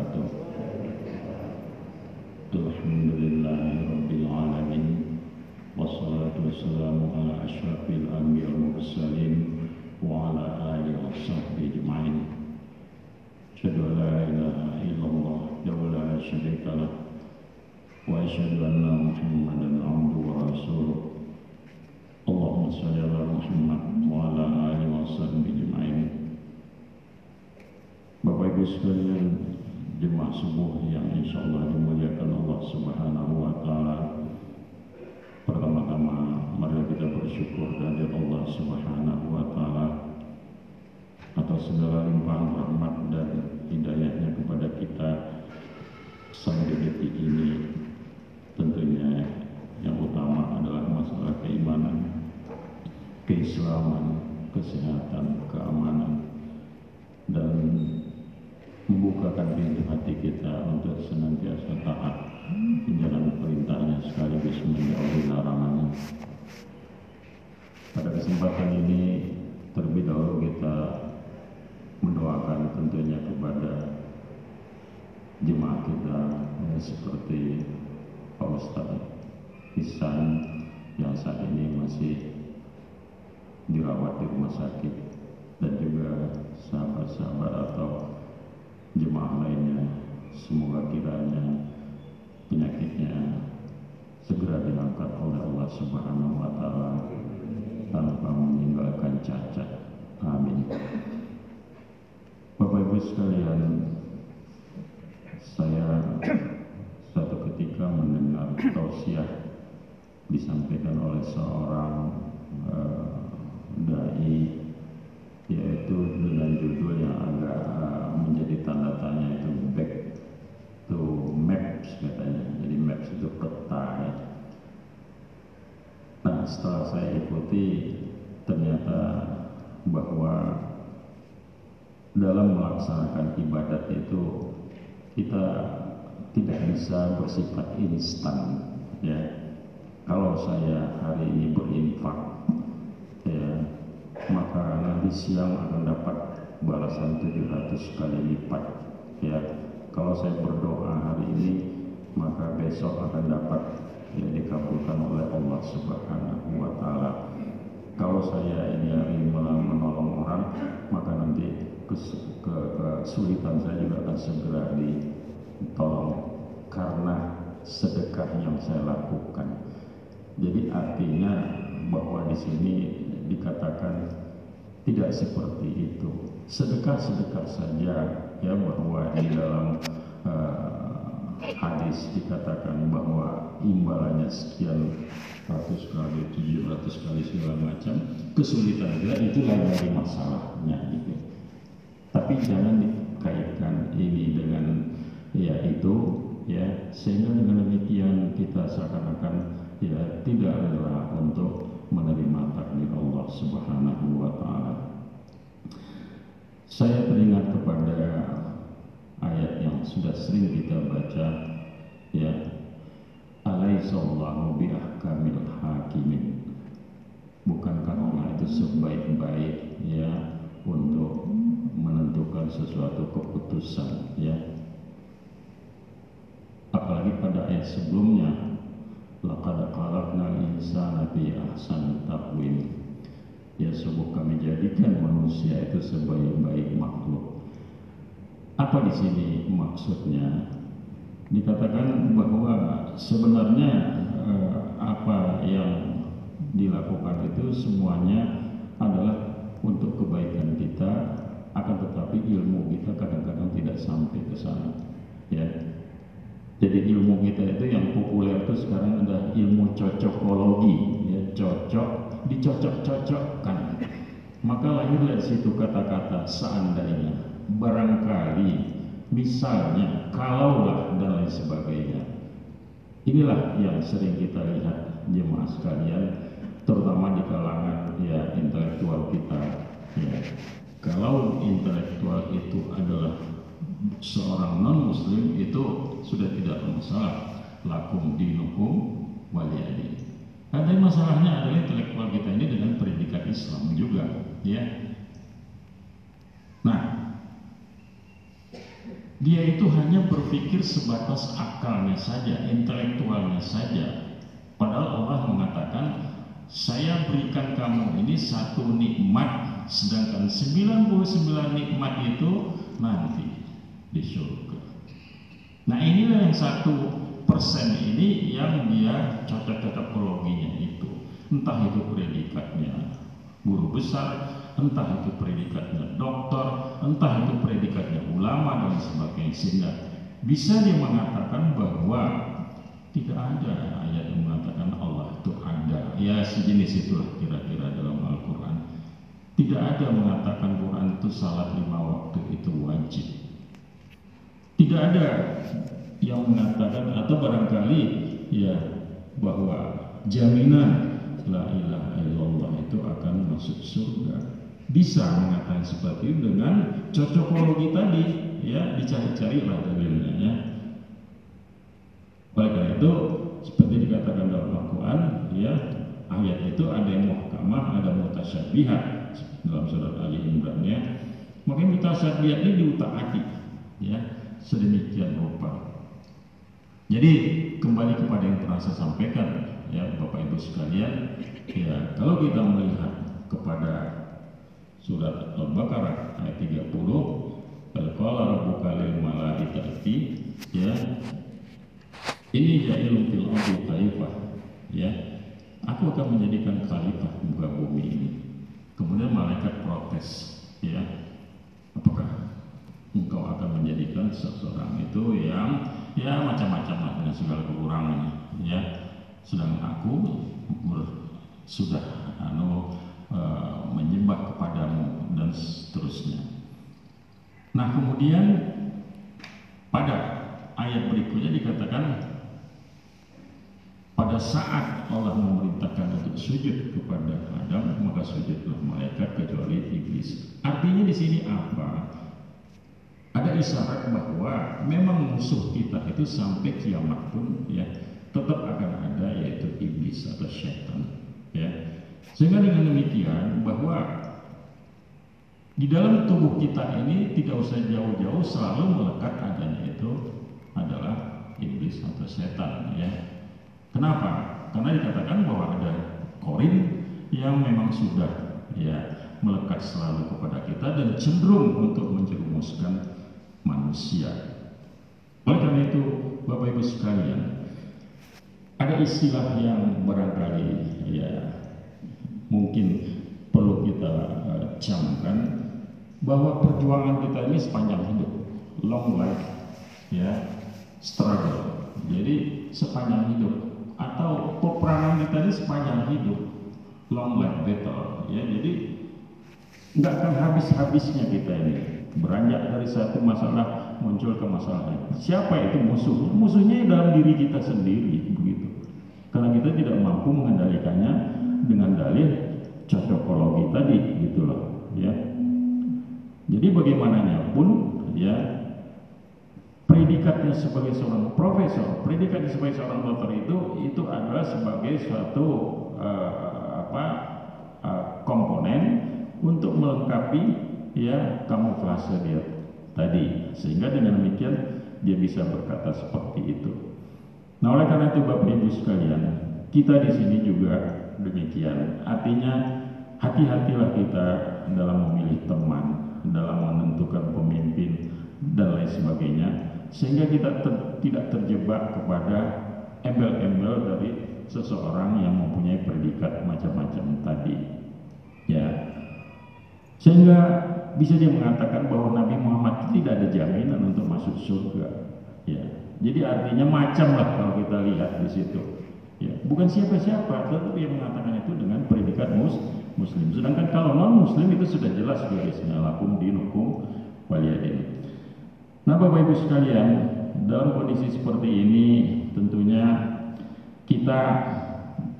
وبركاته. الحمد لله رب العالمين والصلاة والسلام على أشرف الأنبياء والمرسلين وعلى آله وصحبه أجمعين. أشهد أن لا إله إلا الله وحده شريك له وأشهد أن محمدا عبده ورسوله. اللهم صل على محمد subuh yang insya Allah dimuliakan Allah Subhanahu wa Ta'ala. Pertama-tama, mari kita bersyukur dari Allah Subhanahu wa Ta'ala atas segala limpahan rahmat dan hidayahnya kepada kita sampai detik ini. Tentunya yang utama adalah masalah keimanan, keislaman, kesehatan, keamanan, dan membukakan pintu hati kita untuk senantiasa taat menjalankan perintahnya sekaligus menjauhi larangannya. Pada kesempatan ini terlebih dahulu kita mendoakan tentunya kepada jemaah kita ya, seperti Pak Ustadz Ihsan yang saat ini masih dirawat di rumah sakit dan juga sahabat-sahabat atau jemaah lainnya semoga kiranya penyakitnya segera diangkat oleh Allah Subhanahu wa taala tanpa meninggalkan cacat. Amin. Bapak Ibu sekalian, saya satu ketika mendengar tausiah disampaikan oleh seorang uh, dai yaitu dengan judul yang agak uh, menjadi tanda tanya itu back to maps katanya jadi maps itu peta ya. nah setelah saya ikuti ternyata bahwa dalam melaksanakan ibadat itu kita tidak bisa bersifat instan ya kalau saya hari ini berinfak maka nanti siang akan dapat balasan 700 kali lipat. Ya kalau saya berdoa hari ini maka besok akan dapat ya dikabulkan oleh Allah Subhanahu wa taala. Kalau saya ini hari menolong orang maka nanti kesulitan saya juga akan segera ditolong karena sedekah yang saya lakukan. Jadi artinya bahwa di sini dikatakan tidak seperti itu. Sedekah-sedekah saja ya bahwa di dalam uh, hadis dikatakan bahwa imbalannya sekian ratus kali, tujuh ratus kali segala macam. Kesulitan juga itulah dari masalahnya gitu. Tapi jangan dikaitkan ini dengan ya itu ya sehingga dengan demikian kita seakan-akan ya tidak rela untuk menerima takdir Allah Subhanahu wa taala. Saya teringat kepada ayat yang sudah sering kita baca ya Alaihissallahu biahkamil hakimin Bukankah Allah itu sebaik-baik ya untuk menentukan sesuatu keputusan ya apalagi pada ayat sebelumnya laqad khalaqnal insana fi ahsani taqwim. Ya sungguh kami jadikan manusia itu sebaik-baik makhluk. Apa di sini maksudnya? Dikatakan bahwa sebenarnya eh, apa yang dilakukan itu semuanya adalah untuk kebaikan kita akan tetapi ilmu kita kadang-kadang tidak sampai ke sana ya jadi ilmu kita itu yang populer itu sekarang ada ilmu cocokologi, ya cocok, dicocok-cocokkan. Maka lahir dari situ kata-kata seandainya, barangkali, misalnya, kalaulah dan lain sebagainya. Inilah yang sering kita lihat jemaah sekalian, terutama di kalangan ya intelektual kita. Ya. Kalau intelektual itu adalah seorang non muslim itu sudah tidak bermasalah. Lakum dinukum waliyadi tapi masalahnya adalah intelektual kita ini dengan pendidikan Islam juga ya. Nah dia itu hanya berpikir sebatas akalnya saja, intelektualnya saja. Padahal Allah mengatakan, saya berikan kamu ini satu nikmat, sedangkan 99 nikmat itu nanti di surga. Nah inilah yang satu persen ini yang dia cocok-cocok itu. Entah itu predikatnya guru besar, entah itu predikatnya dokter, entah itu predikatnya ulama dan sebagainya sehingga bisa dia mengatakan bahwa tidak ada ayat yang mengatakan Allah itu ada ya sejenis itulah kira-kira dalam Al-Quran tidak ada mengatakan Quran itu salat lima waktu itu wajib tidak ada yang mengatakan atau barangkali ya bahwa jaminan la ilaha illallah itu akan masuk surga. Bisa mengatakan seperti itu dengan cocokologi tadi ya dicari-cari lah dalilnya ya. Oleh karena itu seperti dikatakan dalam Al-Quran ya ayat itu ada yang muhkamah ada mutasyabihat dalam surat Ali Imran ya. Maka mutasyabihat ini diutaati ya sedemikian rupa. Jadi kembali kepada yang pernah saya sampaikan ya Bapak Ibu sekalian ya kalau kita melihat kepada surat Al-Baqarah ayat 30 Al-Qala rabbuka lil malaikati ya ini ja'ilun fil ardi khalifah ya aku akan menjadikan khalifah muka bumi ini. Kemudian malaikat protes ya apakah seseorang itu yang ya macam-macam lah dengan segala kekurangannya ya sedang aku sudah anu uh, menyembah kepadamu dan seterusnya. Nah kemudian pada ayat berikutnya dikatakan pada saat Allah memerintahkan untuk sujud kepada Adam maka sujudlah malaikat kecuali iblis. Artinya di sini apa? Isyarat bahwa memang musuh kita itu sampai kiamat pun ya tetap akan ada yaitu iblis atau syaitan ya sehingga dengan demikian bahwa di dalam tubuh kita ini tidak usah jauh-jauh selalu melekat adanya itu adalah iblis atau setan ya. Kenapa? Karena dikatakan bahwa ada korin yang memang sudah ya melekat selalu kepada kita dan cenderung untuk menjerumuskan manusia. Oleh karena itu, Bapak Ibu sekalian, ada istilah yang barangkali ya mungkin perlu kita uh, camkan bahwa perjuangan kita ini sepanjang hidup, long life, ya, struggle. Jadi sepanjang hidup atau peperangan kita ini sepanjang hidup, long life battle, ya. Jadi nggak akan habis-habisnya kita ini beranjak dari satu masalah muncul ke masalah lain. Siapa itu musuh? Musuhnya dalam diri kita sendiri, begitu. Karena kita tidak mampu mengendalikannya dengan dalil cocokologi tadi gitu loh ya jadi bagaimananya pun ya predikatnya sebagai seorang profesor predikatnya sebagai seorang dokter itu itu adalah sebagai suatu uh, apa uh, komponen untuk melengkapi ya kamuflase dia tadi sehingga dengan demikian dia bisa berkata seperti itu nah oleh karena itu bapak ibu sekalian kita di sini juga demikian. Artinya hati-hatilah kita dalam memilih teman, dalam menentukan pemimpin dan lain sebagainya, sehingga kita ter, tidak terjebak kepada embel-embel dari seseorang yang mempunyai predikat macam-macam tadi. Sehingga bisa dia mengatakan bahwa Nabi Muhammad tidak ada jaminan untuk masuk surga. Ya, jadi artinya macam lah kalau kita lihat di situ. Ya, bukan siapa-siapa, tetapi yang mengatakan itu dengan predikat mus muslim. Sedangkan kalau non muslim itu sudah jelas garisnya lakum dinukum waliyadin. Nah, Bapak Ibu sekalian, dalam kondisi seperti ini tentunya kita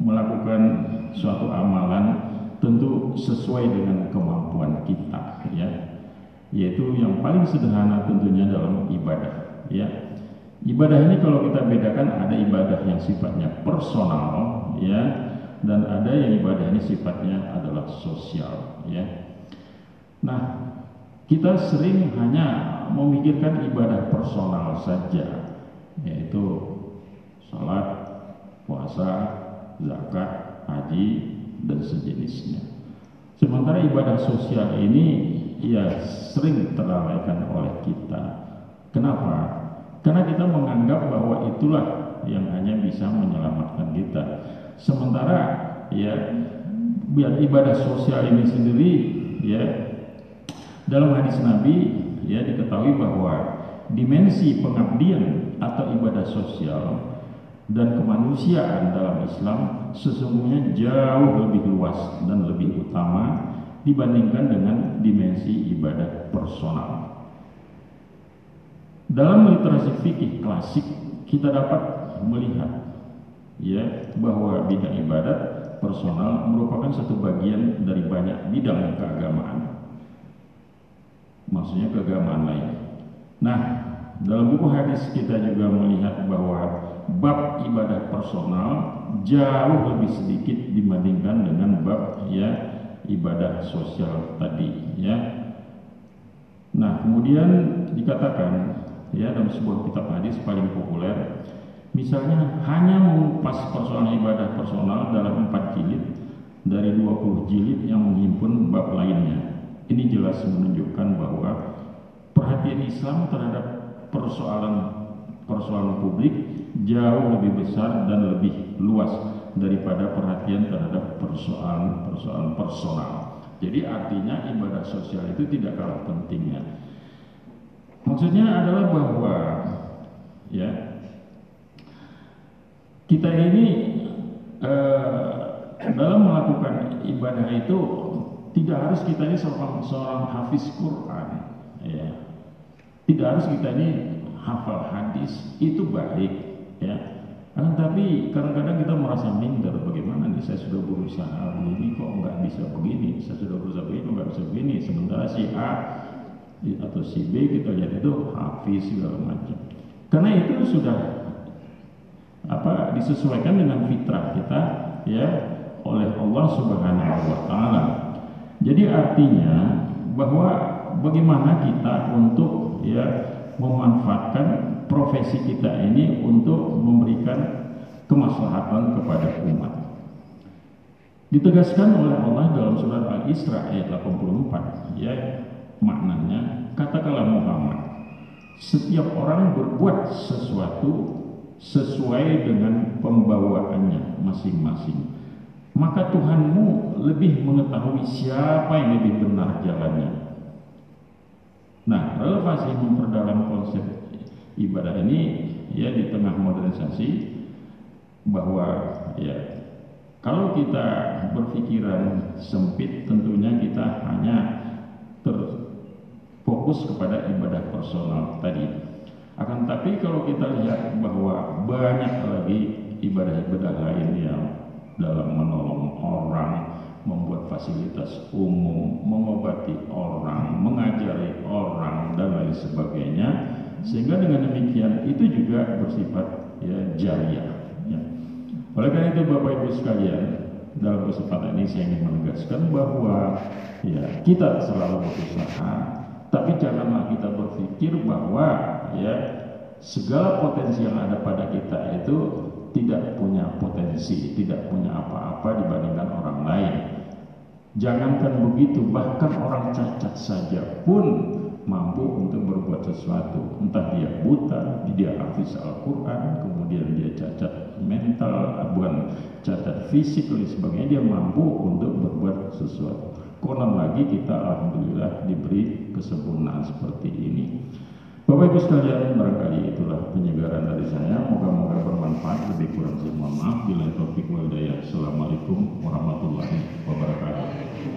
melakukan suatu amalan tentu sesuai dengan kemampuan kita ya. Yaitu yang paling sederhana tentunya dalam ibadah ya Ibadah ini kalau kita bedakan ada ibadah yang sifatnya personal ya dan ada yang ibadah ini sifatnya adalah sosial ya. Nah, kita sering hanya memikirkan ibadah personal saja, yaitu salat, puasa, zakat, haji, dan sejenisnya. Sementara ibadah sosial ini ya sering terlalaikan oleh kita. Kenapa? Karena kita menganggap bahwa itulah yang hanya bisa menyelamatkan kita. Sementara ya biar ibadah sosial ini sendiri ya dalam hadis Nabi ya diketahui bahwa dimensi pengabdian atau ibadah sosial dan kemanusiaan dalam Islam sesungguhnya jauh lebih luas dan lebih utama dibandingkan dengan dimensi ibadah personal. Dalam literasi fikih klasik kita dapat melihat ya bahwa bidang ibadat personal merupakan satu bagian dari banyak bidang keagamaan. Maksudnya keagamaan lain. Nah, dalam buku hadis kita juga melihat bahwa bab ibadah personal jauh lebih sedikit dibandingkan dengan bab ya ibadah sosial tadi ya. Nah, kemudian dikatakan ya dalam sebuah kitab hadis paling populer misalnya hanya mengupas persoalan ibadah personal dalam empat jilid dari 20 jilid yang menghimpun bab lainnya. Ini jelas menunjukkan bahwa perhatian Islam terhadap persoalan persoalan publik jauh lebih besar dan lebih luas daripada perhatian terhadap persoalan-persoalan personal. Jadi artinya ibadah sosial itu tidak kalah pentingnya. Maksudnya adalah bahwa ya kita ini eh, dalam melakukan ibadah itu tidak harus kita ini seorang seorang hafiz Quran, ya. Tidak harus kita ini hafal hadis itu baik ya. Kan tapi kadang-kadang kita merasa minder bagaimana nih saya sudah berusaha begini kok nggak bisa begini? Saya sudah berusaha begini nggak bisa begini? Sementara si A atau si B kita lihat itu hafiz segala macam. Karena itu sudah apa disesuaikan dengan fitrah kita ya oleh Allah Subhanahu wa taala. Jadi artinya bahwa bagaimana kita untuk ya memanfaatkan profesi kita ini untuk memberikan kemaslahatan kepada umat. Ditegaskan oleh Allah dalam surat Al-Isra ayat 84, ya maknanya katakanlah Muhammad, setiap orang berbuat sesuatu sesuai dengan pembawaannya masing-masing. Maka Tuhanmu lebih mengetahui siapa yang lebih benar jalannya Nah, relevansi memperdalam konsep ibadah ini ya di tengah modernisasi bahwa ya kalau kita berpikiran sempit tentunya kita hanya terfokus kepada ibadah personal tadi. Akan tapi kalau kita lihat bahwa banyak lagi ibadah-ibadah lain yang dalam menolong orang, membuat fasilitas umum, mengobati orang, mengajari orang dan lain sebagainya. Sehingga dengan demikian itu juga bersifat ya jariah. Ya. Oleh karena itu Bapak Ibu sekalian, dalam kesempatan ini saya ingin menegaskan bahwa ya kita selalu berusaha, tapi janganlah kita berpikir bahwa ya segala potensi yang ada pada kita itu tidak punya potensi, tidak punya apa-apa dibandingkan orang lain. Jangankan begitu, bahkan orang cacat saja pun mampu untuk berbuat sesuatu. Entah dia buta, dia hafiz Al-Quran, kemudian dia cacat mental, bukan cacat fisik dan sebagainya, dia mampu untuk berbuat sesuatu. Konon lagi kita Alhamdulillah diberi kesempurnaan seperti ini. Bapak Ibu sekalian, barangkali itulah penyegaran dari saya. Moga-moga bermanfaat. Lebih kurang saya mohon maaf. Bila taufiq wal Assalamualaikum warahmatullahi wabarakatuh.